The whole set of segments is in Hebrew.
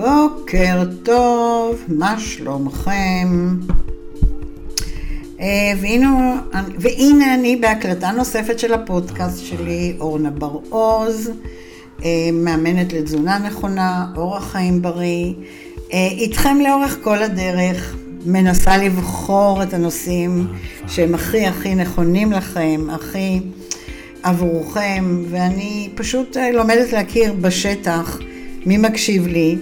בוקר טוב, מה שלומכם? אה, והנה, והנה אני בהקלטה נוספת של הפודקאסט שלי, אורנה בר-עוז, אה, מאמנת לתזונה נכונה, אורח חיים בריא, אה, איתכם לאורך כל הדרך, מנסה לבחור את הנושאים שהם הכי הכי נכונים לכם, הכי עבורכם, ואני פשוט לומדת להכיר בשטח מי מקשיב לי,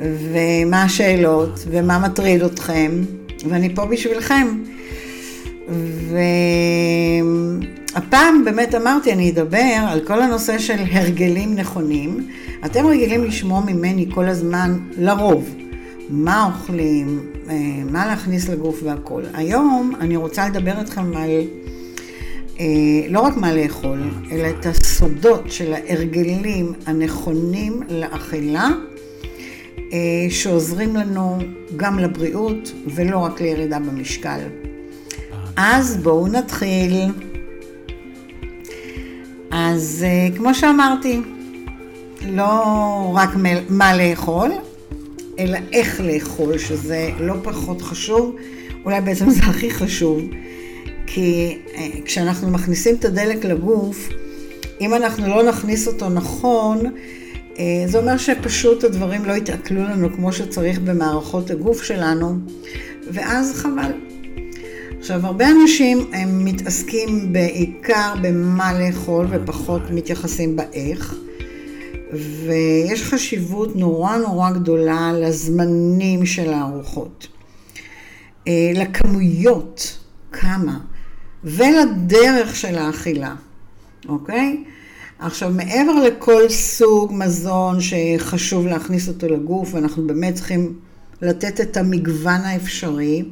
ומה השאלות, ומה מטריד אתכם, ואני פה בשבילכם. והפעם באמת אמרתי, אני אדבר על כל הנושא של הרגלים נכונים. אתם רגילים לשמוע ממני כל הזמן, לרוב, מה אוכלים, אה, מה להכניס לגוף והכול. היום אני רוצה לדבר איתכם על אה, לא רק מה לאכול, אלא את הסודות של ההרגלים הנכונים לאכילה, שעוזרים לנו גם לבריאות ולא רק לירידה במשקל. אז בואו נתחיל. אז אה, כמו שאמרתי, לא רק מה לאכול, אלא איך לאכול, שזה לא פחות חשוב, אולי בעצם זה הכי חשוב, כי אה, כשאנחנו מכניסים את הדלק לגוף, אם אנחנו לא נכניס אותו נכון, אה, זה אומר שפשוט הדברים לא יתעכלו לנו כמו שצריך במערכות הגוף שלנו, ואז חבל. עכשיו, הרבה אנשים הם מתעסקים בעיקר במה לאכול ופחות מתייחסים באיך, ויש חשיבות נורא נורא גדולה לזמנים של הארוחות, אה, לכמויות, כמה, ולדרך של האכילה, אוקיי? עכשיו, מעבר לכל סוג מזון שחשוב להכניס אותו לגוף, ואנחנו באמת צריכים לתת את המגוון האפשרי,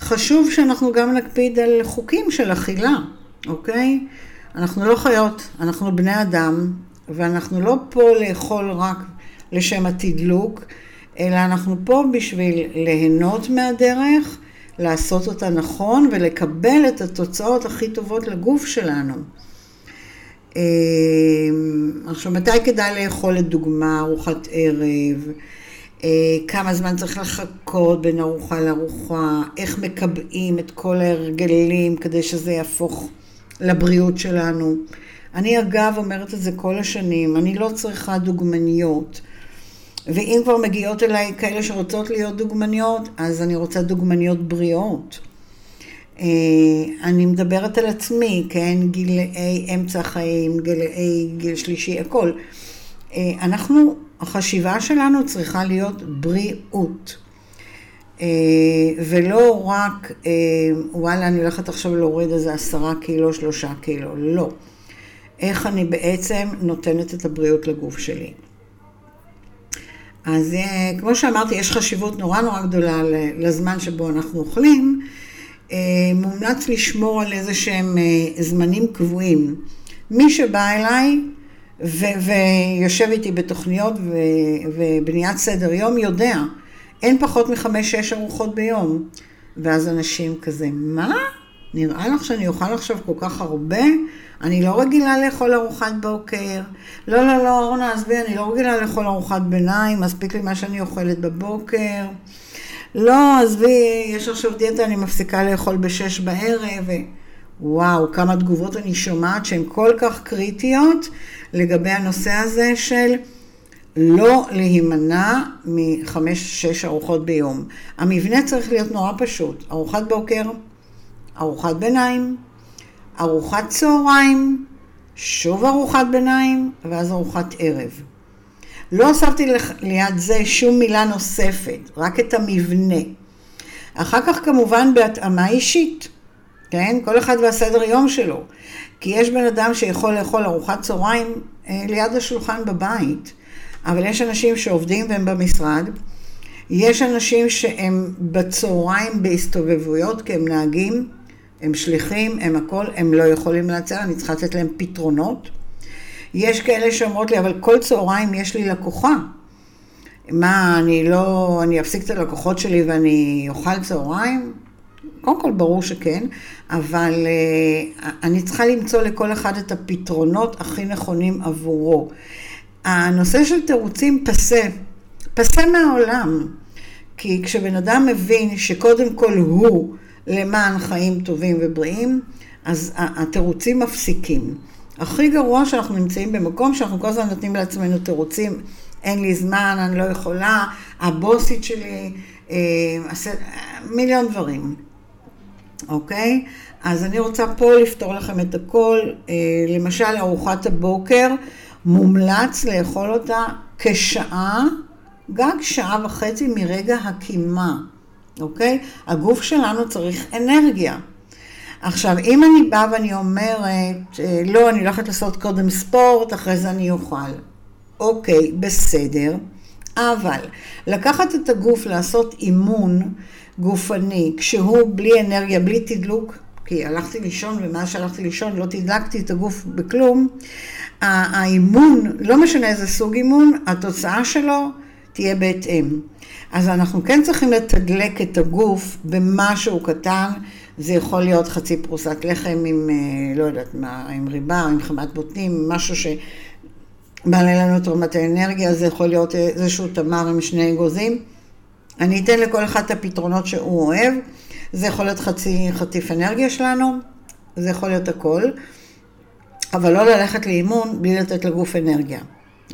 חשוב שאנחנו גם נקפיד על חוקים של אכילה, אוקיי? אנחנו לא חיות, אנחנו בני אדם, ואנחנו לא פה לאכול רק לשם התדלוק, אלא אנחנו פה בשביל ליהנות מהדרך, לעשות אותה נכון ולקבל את התוצאות הכי טובות לגוף שלנו. אמ, עכשיו, מתי כדאי לאכול לדוגמה ארוחת ערב? אה, כמה זמן צריך לחכות בין ארוחה לארוחה? איך מקבעים את כל ההרגלים כדי שזה יהפוך לבריאות שלנו? אני אגב אומרת את זה כל השנים, אני לא צריכה דוגמניות. ואם כבר מגיעות אליי כאלה שרוצות להיות דוגמניות, אז אני רוצה דוגמניות בריאות. אה, אני מדברת על עצמי, כן? גילאי אמצע החיים, גילאי גיל שלישי, הכל. אה, אנחנו, החשיבה שלנו צריכה להיות בריאות. אה, ולא רק, וואלה, אני הולכת עכשיו להוריד איזה עשרה קילו, שלושה קילו. לא. איך אני בעצם נותנת את הבריאות לגוף שלי. אז כמו שאמרתי, יש חשיבות נורא נורא גדולה לזמן שבו אנחנו אוכלים. אה, מומלץ לשמור על איזה שהם אה, זמנים קבועים. מי שבא אליי ו- ויושב איתי בתוכניות ו- ובניית סדר יום יודע, אין פחות מחמש-שש ארוחות ביום. ואז אנשים כזה, מה? נראה לך שאני אוכל עכשיו כל כך הרבה? אני לא רגילה לאכול ארוחת בוקר. לא, לא, לא, אורנה, עזבי, אני לא רגילה לאכול ארוחת ביניים, מספיק לי מה שאני אוכלת בבוקר. לא, עזבי, יש עכשיו דיאטה, אני מפסיקה לאכול בשש בערב. וואו, כמה תגובות אני שומעת שהן כל כך קריטיות לגבי הנושא הזה של לא להימנע מחמש-שש ארוחות ביום. המבנה צריך להיות נורא פשוט. ארוחת בוקר, ארוחת ביניים, ארוחת צהריים, שוב ארוחת ביניים, ואז ארוחת ערב. לא הוספתי ליד זה שום מילה נוספת, רק את המבנה. אחר כך כמובן בהתאמה אישית, כן? כל אחד והסדר יום שלו. כי יש בן אדם שיכול לאכול ארוחת צהריים אה, ליד השולחן בבית, אבל יש אנשים שעובדים והם במשרד. יש אנשים שהם בצהריים בהסתובבויות כי הם נהגים, הם שליחים, הם הכל, הם לא יכולים לעצר, אני צריכה לתת להם פתרונות. יש כאלה שאומרות לי, אבל כל צהריים יש לי לקוחה. מה, אני לא, אני אפסיק את הלקוחות שלי ואני אוכל צהריים? קודם כל, ברור שכן, אבל uh, אני צריכה למצוא לכל אחד את הפתרונות הכי נכונים עבורו. הנושא של תירוצים פסה, פסה מהעולם. כי כשבן אדם מבין שקודם כל הוא למען חיים טובים ובריאים, אז התירוצים מפסיקים. הכי גרוע שאנחנו נמצאים במקום שאנחנו כל הזמן נותנים לעצמנו תירוצים, אין לי זמן, אני לא יכולה, הבוסית שלי, אה, מיליון דברים, אוקיי? אז אני רוצה פה לפתור לכם את הכל. אה, למשל, ארוחת הבוקר, מומלץ לאכול אותה כשעה, גג שעה וחצי מרגע הקימה, אוקיי? הגוף שלנו צריך אנרגיה. עכשיו, אם אני באה ואני אומרת, אה, לא, אני הולכת לעשות קודם ספורט, אחרי זה אני אוכל. אוקיי, בסדר, אבל לקחת את הגוף לעשות אימון גופני, כשהוא בלי אנרגיה, בלי תדלוק, כי הלכתי לישון, ומאז שהלכתי לישון לא תדלקתי את הגוף בכלום, האימון, לא משנה איזה סוג אימון, התוצאה שלו תהיה בהתאם. אז אנחנו כן צריכים לתדלק את הגוף במשהו קטן, זה יכול להיות חצי פרוסת לחם עם, אה, לא יודעת מה, עם ריבה, עם חמת בוטנים, משהו שמעלה לנו את רמת האנרגיה, זה יכול להיות איזשהו תמר עם שני אגוזים. אני אתן לכל אחד את הפתרונות שהוא אוהב. זה יכול להיות חצי חטיף אנרגיה שלנו, זה יכול להיות הכל, אבל לא ללכת לאימון בלי לתת לגוף אנרגיה,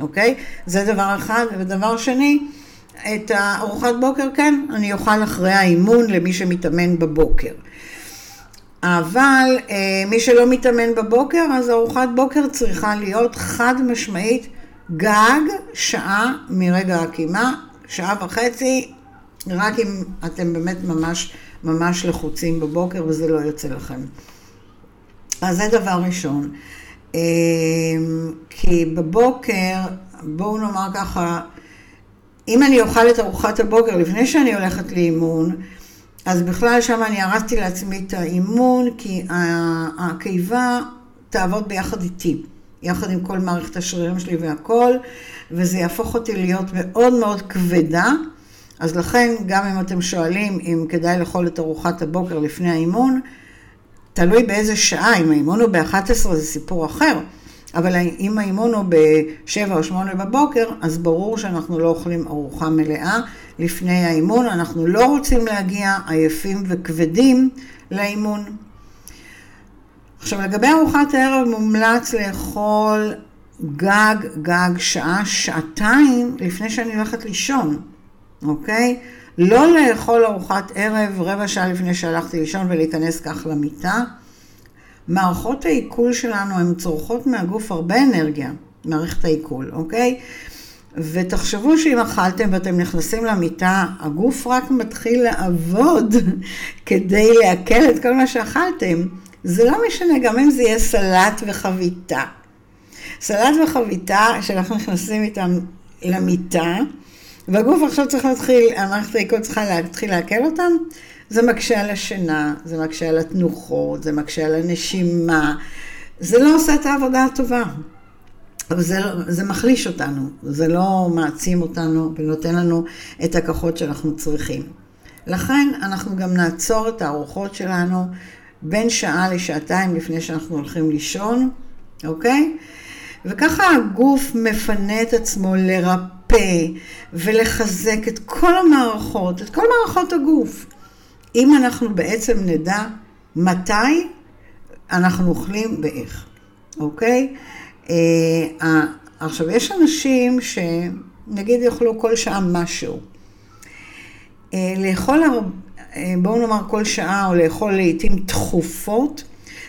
אוקיי? זה דבר אחד. ודבר שני, את הארוחת בוקר, כן, אני אוכל אחרי האימון למי שמתאמן בבוקר. אבל אה, מי שלא מתאמן בבוקר, אז ארוחת בוקר צריכה להיות חד משמעית גג שעה מרגע הקימה, שעה וחצי, רק אם אתם באמת ממש ממש לחוצים בבוקר וזה לא יוצא לכם. אז זה דבר ראשון. אה, כי בבוקר, בואו נאמר ככה, אם אני אוכל את ארוחת הבוקר לפני שאני הולכת לאימון, אז בכלל שם אני הרסתי לעצמי את האימון, כי הקיבה תעבוד ביחד איתי, יחד עם כל מערכת השרירים שלי והכל, וזה יהפוך אותי להיות מאוד מאוד כבדה. אז לכן, גם אם אתם שואלים אם כדאי לאכול את ארוחת הבוקר לפני האימון, תלוי באיזה שעה, אם האימון הוא ב-11 זה סיפור אחר, אבל אם האימון הוא ב-7 או 8 בבוקר, אז ברור שאנחנו לא אוכלים ארוחה מלאה לפני האימון, אנחנו לא רוצים להגיע עייפים וכבדים לאימון. עכשיו, לגבי ארוחת הערב מומלץ לאכול גג, גג, שעה, שעתיים לפני שאני הולכת לישון. אוקיי? לא לאכול ארוחת ערב רבע שעה לפני שהלכתי לישון ולהיכנס כך למיטה. מערכות העיכול שלנו הן צורכות מהגוף הרבה אנרגיה, מערכת העיכול, אוקיי? ותחשבו שאם אכלתם ואתם נכנסים למיטה, הגוף רק מתחיל לעבוד כדי לעכל את כל מה שאכלתם. זה לא משנה, גם אם זה יהיה סלט וחביתה. סלט וחביתה, שאנחנו נכנסים איתם למיטה, והגוף עכשיו צריך להתחיל, המערכת העיכול צריכה להתחיל לעכל אותם, זה מקשה על השינה, זה מקשה על התנוחות, זה מקשה על הנשימה, זה לא עושה את העבודה הטובה. אבל זה, לא, זה מחליש אותנו, זה לא מעצים אותנו ונותן לנו את הכוחות שאנחנו צריכים. לכן אנחנו גם נעצור את הארוחות שלנו בין שעה לשעתיים לפני שאנחנו הולכים לישון, אוקיי? וככה הגוף מפנה את עצמו לרפא. לרפא ולחזק את כל המערכות, את כל מערכות הגוף. אם אנחנו בעצם נדע מתי אנחנו אוכלים ואיך, אוקיי? אה, עכשיו, יש אנשים שנגיד יאכלו כל שעה משהו. אה, לאכול, אה, בואו נאמר כל שעה, או לאכול לעיתים תכופות,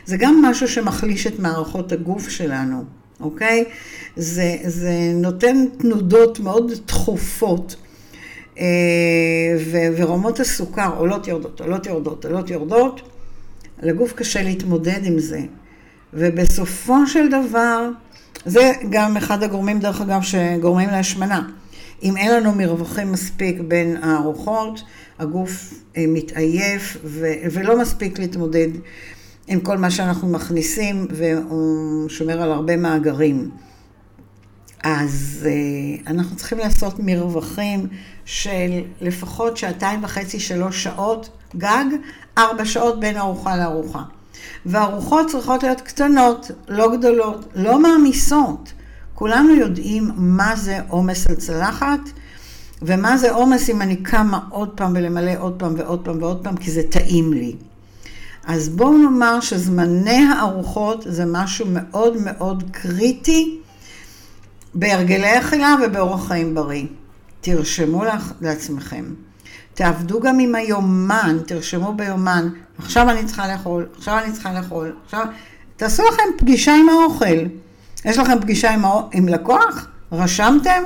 זה גם משהו שמחליש את מערכות הגוף שלנו. אוקיי? זה, זה נותן תנודות מאוד תכופות, ו, ורמות הסוכר עולות יורדות, עולות יורדות, עולות יורדות, לגוף קשה להתמודד עם זה. ובסופו של דבר, זה גם אחד הגורמים, דרך אגב, שגורמים להשמנה. אם אין לנו מרווחים מספיק בין הארוחות, הגוף אה, מתעייף ו- ולא מספיק להתמודד עם כל מה שאנחנו מכניסים, והוא שומר על הרבה מאגרים. אז uh, אנחנו צריכים לעשות מרווחים של לפחות שעתיים וחצי, שלוש שעות גג, ארבע שעות בין ארוחה לארוחה. וארוחות צריכות להיות קטנות, לא גדולות, לא מעמיסות. כולנו יודעים מה זה עומס על צלחת, ומה זה עומס אם אני קמה עוד פעם ולמלא עוד פעם ועוד פעם ועוד פעם, כי זה טעים לי. אז בואו נאמר שזמני הארוחות זה משהו מאוד מאוד קריטי בהרגלי אכילה ובאורח חיים בריא. תרשמו לעצמכם. תעבדו גם עם היומן, תרשמו ביומן, עכשיו אני צריכה לאכול, עכשיו אני צריכה לאכול, עכשיו... תעשו לכם פגישה עם האוכל. יש לכם פגישה עם, האו... עם לקוח? רשמתם?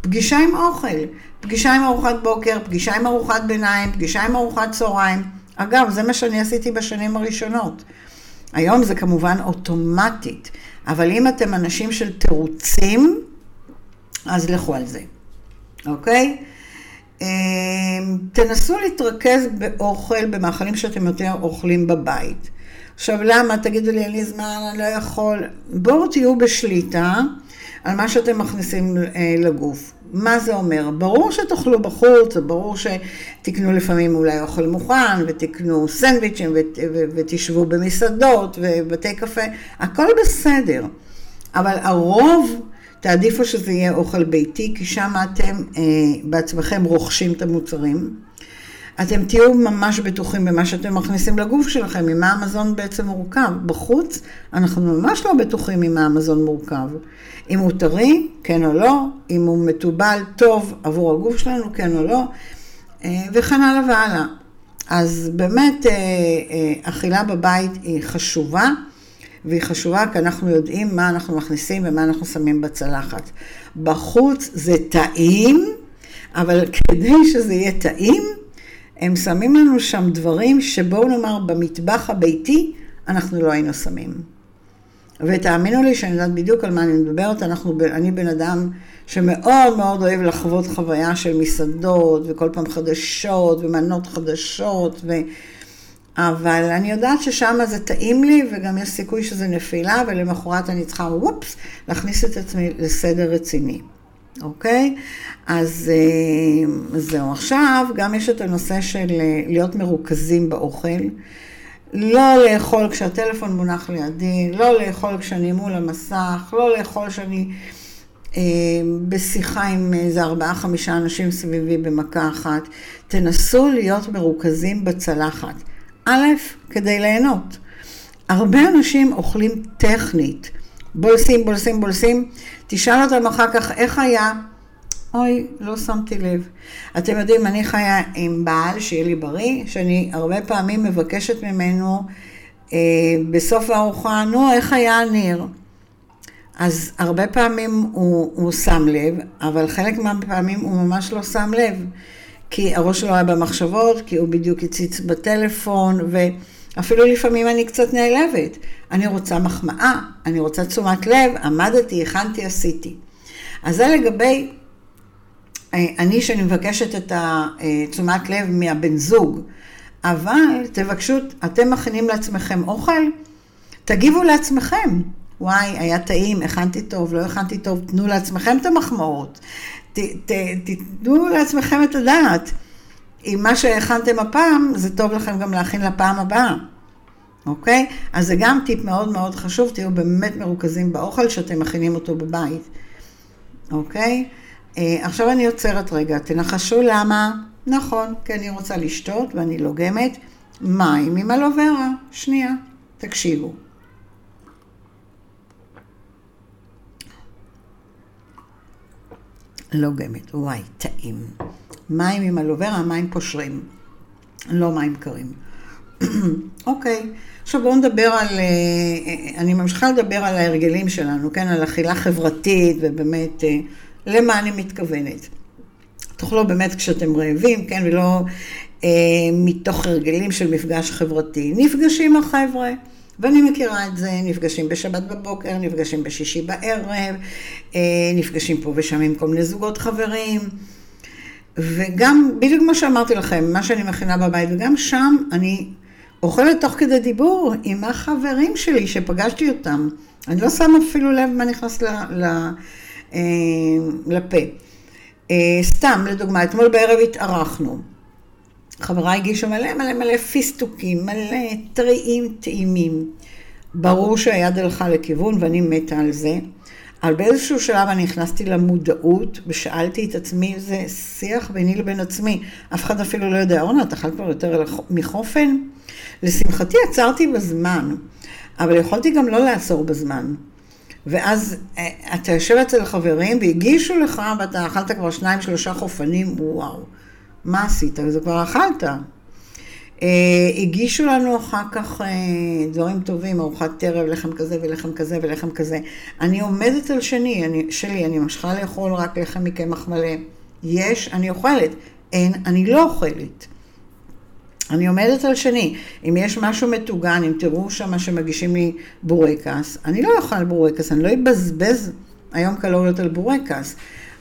פגישה עם אוכל. פגישה עם ארוחת בוקר, פגישה עם ארוחת ביניים, פגישה עם ארוחת צהריים. אגב, זה מה שאני עשיתי בשנים הראשונות. היום זה כמובן אוטומטית, אבל אם אתם אנשים של תירוצים, אז לכו על זה, אוקיי? אמ, תנסו להתרכז באוכל, במאכלים שאתם יותר אוכלים בבית. עכשיו, למה? תגידו לי, אין לי זמן, אני לא יכול. בואו תהיו בשליטה על מה שאתם מכניסים אה, לגוף. מה זה אומר? ברור שתאכלו בחוץ, ברור שתקנו לפעמים אולי אוכל מוכן, ותקנו סנדוויצ'ים, ותשבו במסעדות, ובתי קפה, הכל בסדר. אבל הרוב, תעדיפו שזה יהיה אוכל ביתי, כי שם אתם אה, בעצמכם רוכשים את המוצרים. אתם תהיו ממש בטוחים במה שאתם מכניסים לגוף שלכם, ממה המזון בעצם מורכב. בחוץ אנחנו ממש לא בטוחים ממה המזון מורכב. אם הוא טרי, כן או לא, אם הוא מתובל טוב עבור הגוף שלנו, כן או לא, אה, וכן הלאה והלאה. אז באמת אה, אה, אכילה בבית היא חשובה, והיא חשובה כי אנחנו יודעים מה אנחנו מכניסים ומה אנחנו שמים בצלחת. בחוץ זה טעים, אבל כדי שזה יהיה טעים, הם שמים לנו שם דברים שבואו נאמר במטבח הביתי אנחנו לא היינו שמים. ותאמינו לי שאני יודעת בדיוק על מה אני מדברת, אנחנו, אני בן אדם שמאוד מאוד אוהב לחוות חוויה של מסעדות וכל פעם חדשות ומנות חדשות, ו... אבל אני יודעת ששם זה טעים לי וגם יש סיכוי שזה נפילה ולמחרת אני צריכה וופס להכניס את עצמי לסדר רציני. אוקיי? אז אה, זהו. עכשיו גם יש את הנושא של אה, להיות מרוכזים באוכל. לא לאכול כשהטלפון מונח לידי, לא לאכול כשאני מול המסך, לא לאכול כשאני אה, בשיחה עם איזה ארבעה חמישה אנשים סביבי במכה אחת. תנסו להיות מרוכזים בצלחת. א', כדי ליהנות. הרבה אנשים אוכלים טכנית. בולסים, בולסים, בולסים. תשאל אותם אחר כך איך היה. אוי, לא שמתי לב. אתם יודעים, אני חיה עם בעל שיהיה לי בריא, שאני הרבה פעמים מבקשת ממנו אה, בסוף הארוחה, נו, איך היה הניר? אז הרבה פעמים הוא, הוא שם לב, אבל חלק מהפעמים הוא ממש לא שם לב, כי הראש שלו היה במחשבות, כי הוא בדיוק הציץ בטלפון, ואפילו לפעמים אני קצת נעלבת. אני רוצה מחמאה, אני רוצה תשומת לב, עמדתי, הכנתי, עשיתי. אז זה לגבי אה, אני שאני מבקשת את התשומת לב מהבן זוג, אבל תבקשו, אתם מכינים לעצמכם אוכל, תגיבו לעצמכם. וואי, היה טעים, הכנתי טוב, לא הכנתי טוב, תנו לעצמכם את המחמאות. תיתנו לעצמכם את הדעת. אם מה שהכנתם הפעם, זה טוב לכם גם להכין לפעם הבאה, אוקיי? אז זה גם טיפ מאוד מאוד חשוב, תהיו באמת מרוכזים באוכל שאתם מכינים אותו בבית, אוקיי? אה, עכשיו אני עוצרת רגע, תנחשו למה? נכון, כי אני רוצה לשתות ואני לוגמת מים עם אלוברה. שנייה, תקשיבו. לוגמת, וואי, טעים. מים עם אלוברה, מים פושרים, לא מים קרים. אוקיי, עכשיו בואו נדבר על, אה, אה, אני ממשיכה לדבר על ההרגלים שלנו, כן, על אכילה חברתית ובאמת למה אני מתכוונת. תאכלו באמת כשאתם רעבים, כן, ולא אה, מתוך הרגלים של מפגש חברתי. נפגשים החבר'ה, ואני מכירה את זה, נפגשים בשבת בבוקר, נפגשים בשישי בערב, אה, נפגשים פה ושם עם כל מיני זוגות חברים. וגם, בדיוק כמו שאמרתי לכם, מה שאני מכינה בבית, וגם שם אני אוכלת תוך כדי דיבור עם החברים שלי שפגשתי אותם. אני לא שמה אפילו לב מה נכנס ל... ל אה, לפה. אה, סתם, לדוגמה, אתמול בערב התארחנו. חברה הגישה מלא מלא מלא פיסטוקים, מלא טריים טעימים. ברור שהיד הלכה לכיוון ואני מתה על זה, אבל באיזשהו שלב אני נכנסתי למודעות ושאלתי את עצמי, זה שיח ביני לבין עצמי. אף אחד אפילו לא יודע, אורנה, אתה אכל כבר יותר מחופן? לשמחתי עצרתי בזמן, אבל יכולתי גם לא לעצור בזמן. ואז אה, אתה יושב אצל חברים והגישו לך ואתה אכלת כבר שניים, שלושה חופנים, וואו, מה עשית? וזה כבר אכלת. אה, הגישו לנו אחר כך אה, דברים טובים, ארוחת ערב, לחם כזה ולחם כזה ולחם כזה. אני עומדת על שני, אני, שלי, אני ממשיכה לאכול רק לחם מקמח מלא. יש, אני אוכלת. אין, אני לא אוכלת. אני עומדת על שני, אם יש משהו מטוגן, אם תראו שם שמגישים לי בורקס, אני לא אוכל בורקס, אני לא אבזבז היום קלוריות על בורקס.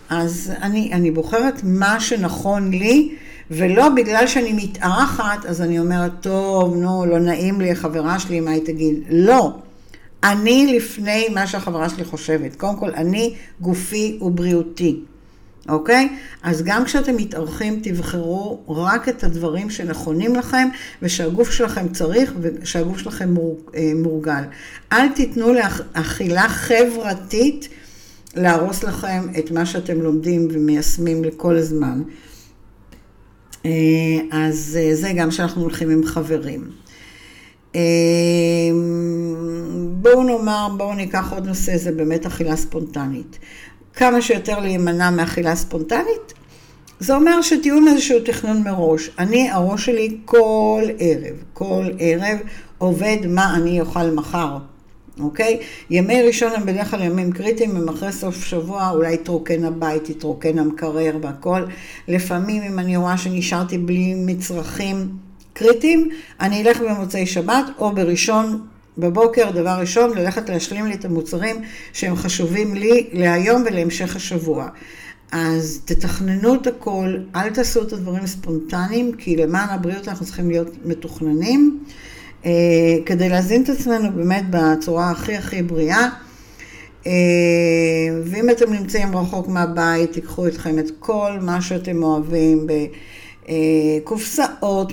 אז אני, אני בוחרת מה שנכון לי, ולא בגלל שאני מתארחת, אז אני אומרת, טוב, נו, לא נעים לי, החברה שלי, מה היא תגיד? לא. אני לפני מה שהחברה שלי חושבת. קודם כל, אני גופי ובריאותי. אוקיי? אז גם כשאתם מתארחים, תבחרו רק את הדברים שנכונים לכם ושהגוף שלכם צריך ושהגוף שלכם אה, מורגל. אל תיתנו לאכילה חברתית להרוס לכם את מה שאתם לומדים ומיישמים לכל הזמן. אה, אז אה, זה גם שאנחנו הולכים עם חברים. בואו נאמר, בואו ניקח עוד נושא, זה באמת אכילה ספונטנית. כמה שיותר להימנע מאכילה ספונטנית. זה אומר שתהיו עם איזשהו תכנון מראש. אני, הראש שלי כל ערב, כל ערב עובד מה אני אוכל מחר, אוקיי? ימי ראשון הם בדרך כלל ימים קריטיים, הם אחרי סוף שבוע אולי יתרוקן הבית, יתרוקן המקרר והכל. לפעמים אם אני רואה שנשארתי בלי מצרכים קריטיים, אני אלך במוצאי שבת או בראשון בבוקר, דבר ראשון, ללכת להשלים לי את המוצרים שהם חשובים לי להיום ולהמשך השבוע. אז תתכננו את הכל, אל תעשו את הדברים ספונטניים, כי למען הבריאות אנחנו צריכים להיות מתוכננים, כדי להזין את עצמנו באמת בצורה הכי הכי בריאה. אה, ואם אתם נמצאים רחוק מהבית, תיקחו אתכם את כל מה שאתם אוהבים. ב- אה,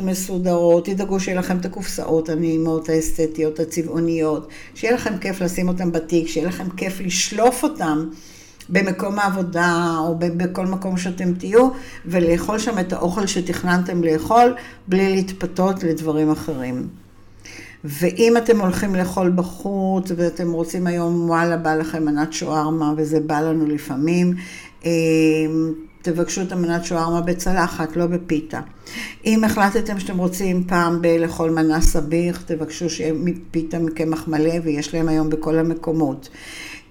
מסודרות, תדאגו שיהיה לכם את הקופסאות הנעימות, האסתטיות, הצבעוניות, שיהיה לכם כיף לשים אותם בתיק, שיהיה לכם כיף לשלוף אותם במקום העבודה או בכל מקום שאתם תהיו, ולאכול שם את האוכל שתכננתם לאכול, בלי להתפתות לדברים אחרים. ואם אתם הולכים לאכול בחוץ ואתם רוצים היום, וואלה, בא לכם מנת שוארמה, וזה בא לנו לפעמים, אה, תבקשו את המנת שווארמה בצלחת, לא בפיתה. אם החלטתם שאתם רוצים פעם בלאכול מנה סביח, תבקשו שיהיה פיתה מקמח מלא, ויש להם היום בכל המקומות.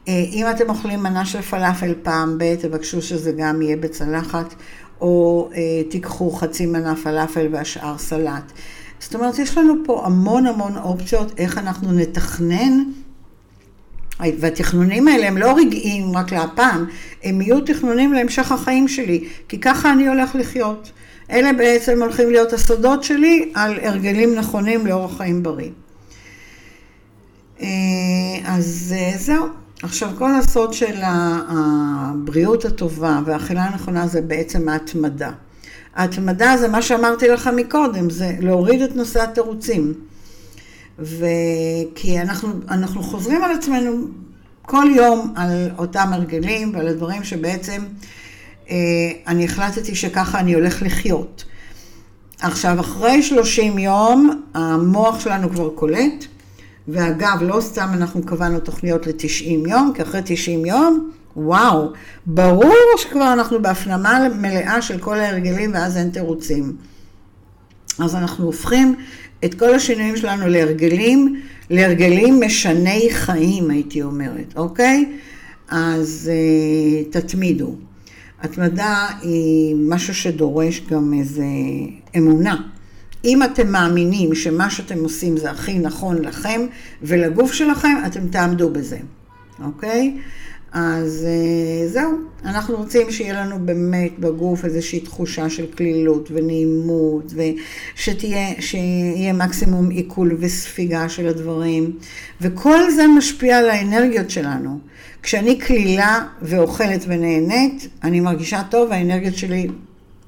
אה, אם אתם אוכלים מנה של פלאפל פעם ב, תבקשו שזה גם יהיה בצלחת, או אה, תיקחו חצי מנה פלאפל והשאר סלט. זאת אומרת, יש לנו פה המון המון אופציות איך אנחנו נתכנן והתכנונים האלה הם לא רגעיים רק להפעם, הם יהיו תכנונים להמשך החיים שלי, כי ככה אני הולך לחיות. אלה בעצם הולכים להיות הסודות שלי על הרגלים נכונים לאורח חיים בריא. אה, אז אה, זהו. עכשיו, כל הסוד של הבריאות הטובה והאכילה הנכונה זה בעצם ההתמדה. ההתמדה זה מה שאמרתי לך מקודם, זה להוריד את נושא התירוצים. וכי אנחנו, אנחנו חוזרים על עצמנו כל יום על אותם הרגלים ועל הדברים שבעצם אה, אני החלטתי שככה אני הולך לחיות. עכשיו, אחרי 30 יום, המוח שלנו כבר קולט, ואגב, לא סתם אנחנו קבענו תוכניות ל-90 יום, כי אחרי 90 יום, וואו, ברור שכבר אנחנו בהפנמה מלאה של כל ההרגלים ואז אין תירוצים. אז אנחנו הופכים את כל השינויים שלנו להרגלים, להרגלים משני חיים, הייתי אומרת, אוקיי? אז uh, תתמידו. התמדה היא משהו שדורש גם איזה אמונה. אם אתם מאמינים שמה שאתם עושים זה הכי נכון לכם ולגוף שלכם, אתם תעמדו בזה, אוקיי? אז אה, זהו, אנחנו רוצים שיהיה לנו באמת בגוף איזושהי תחושה של כלילות ונעימות, ושיהיה מקסימום עיכול וספיגה של הדברים, וכל זה משפיע על האנרגיות שלנו. כשאני כלילה ואוכלת ונהנית, אני מרגישה טוב והאנרגיות שלי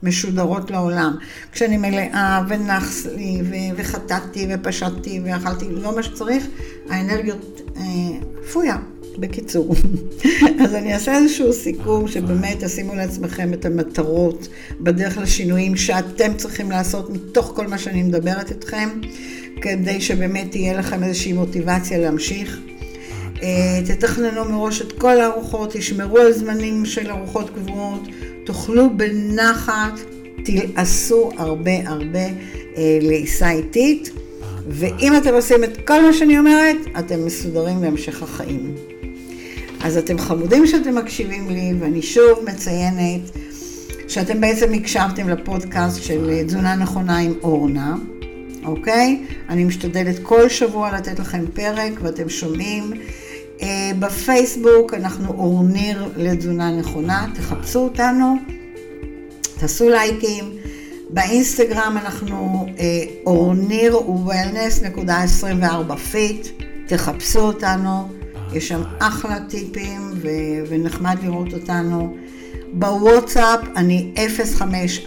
משודרות לעולם. כשאני מלאה ונחס לי וחטאתי ופשטתי ואכלתי לא מה שצריך, האנרגיות אה, פויה. בקיצור, אז אני אעשה איזשהו סיכום שבאמת תשימו לעצמכם את המטרות בדרך לשינויים שאתם צריכים לעשות מתוך כל מה שאני מדברת איתכם, כדי שבאמת תהיה לכם איזושהי מוטיבציה להמשיך. אה, תתכננו מראש את כל הארוחות, תשמרו על זמנים של ארוחות קבועות, תאכלו בנחת, תלעשו הרבה הרבה אה, לעיסה איטית, ואם אתם עושים את כל מה שאני אומרת, אתם מסודרים בהמשך החיים. אז אתם חמודים שאתם מקשיבים לי, ואני שוב מציינת שאתם בעצם הקשבתם לפודקאסט של תזונה נכונה עם אורנה, אוקיי? אני משתדלת כל שבוע לתת לכם פרק, ואתם שומעים. אה, בפייסבוק אנחנו אורניר לתזונה נכונה, תחפשו אותנו, תעשו לייקים. באינסטגרם אנחנו אה, אורניר Wellness.24 Fit, תחפשו אותנו, יש שם אחלה טיפים ו- ונחמד לראות אותנו. בוואטסאפ אני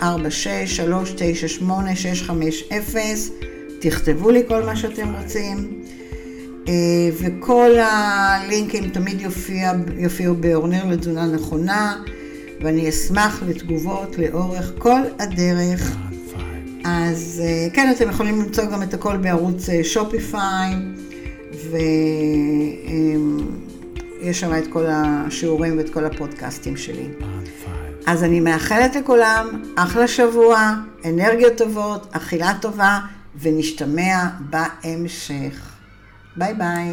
0546-398-650, תכתבו לי כל מה שאתם רוצים. אה, וכל הלינקים תמיד יופיע, יופיעו באורניר לתזונה נכונה, ואני אשמח לתגובות לאורך כל הדרך. אז אה, כן, אתם יכולים למצוא גם את הכל בערוץ אה, שופיפיי, ויש שם את כל השיעורים ואת כל הפודקאסטים שלי. אז אני מאחלת לכולם אחלה שבוע, אנרגיות טובות, אכילה טובה, ונשתמע בהמשך. ביי ביי.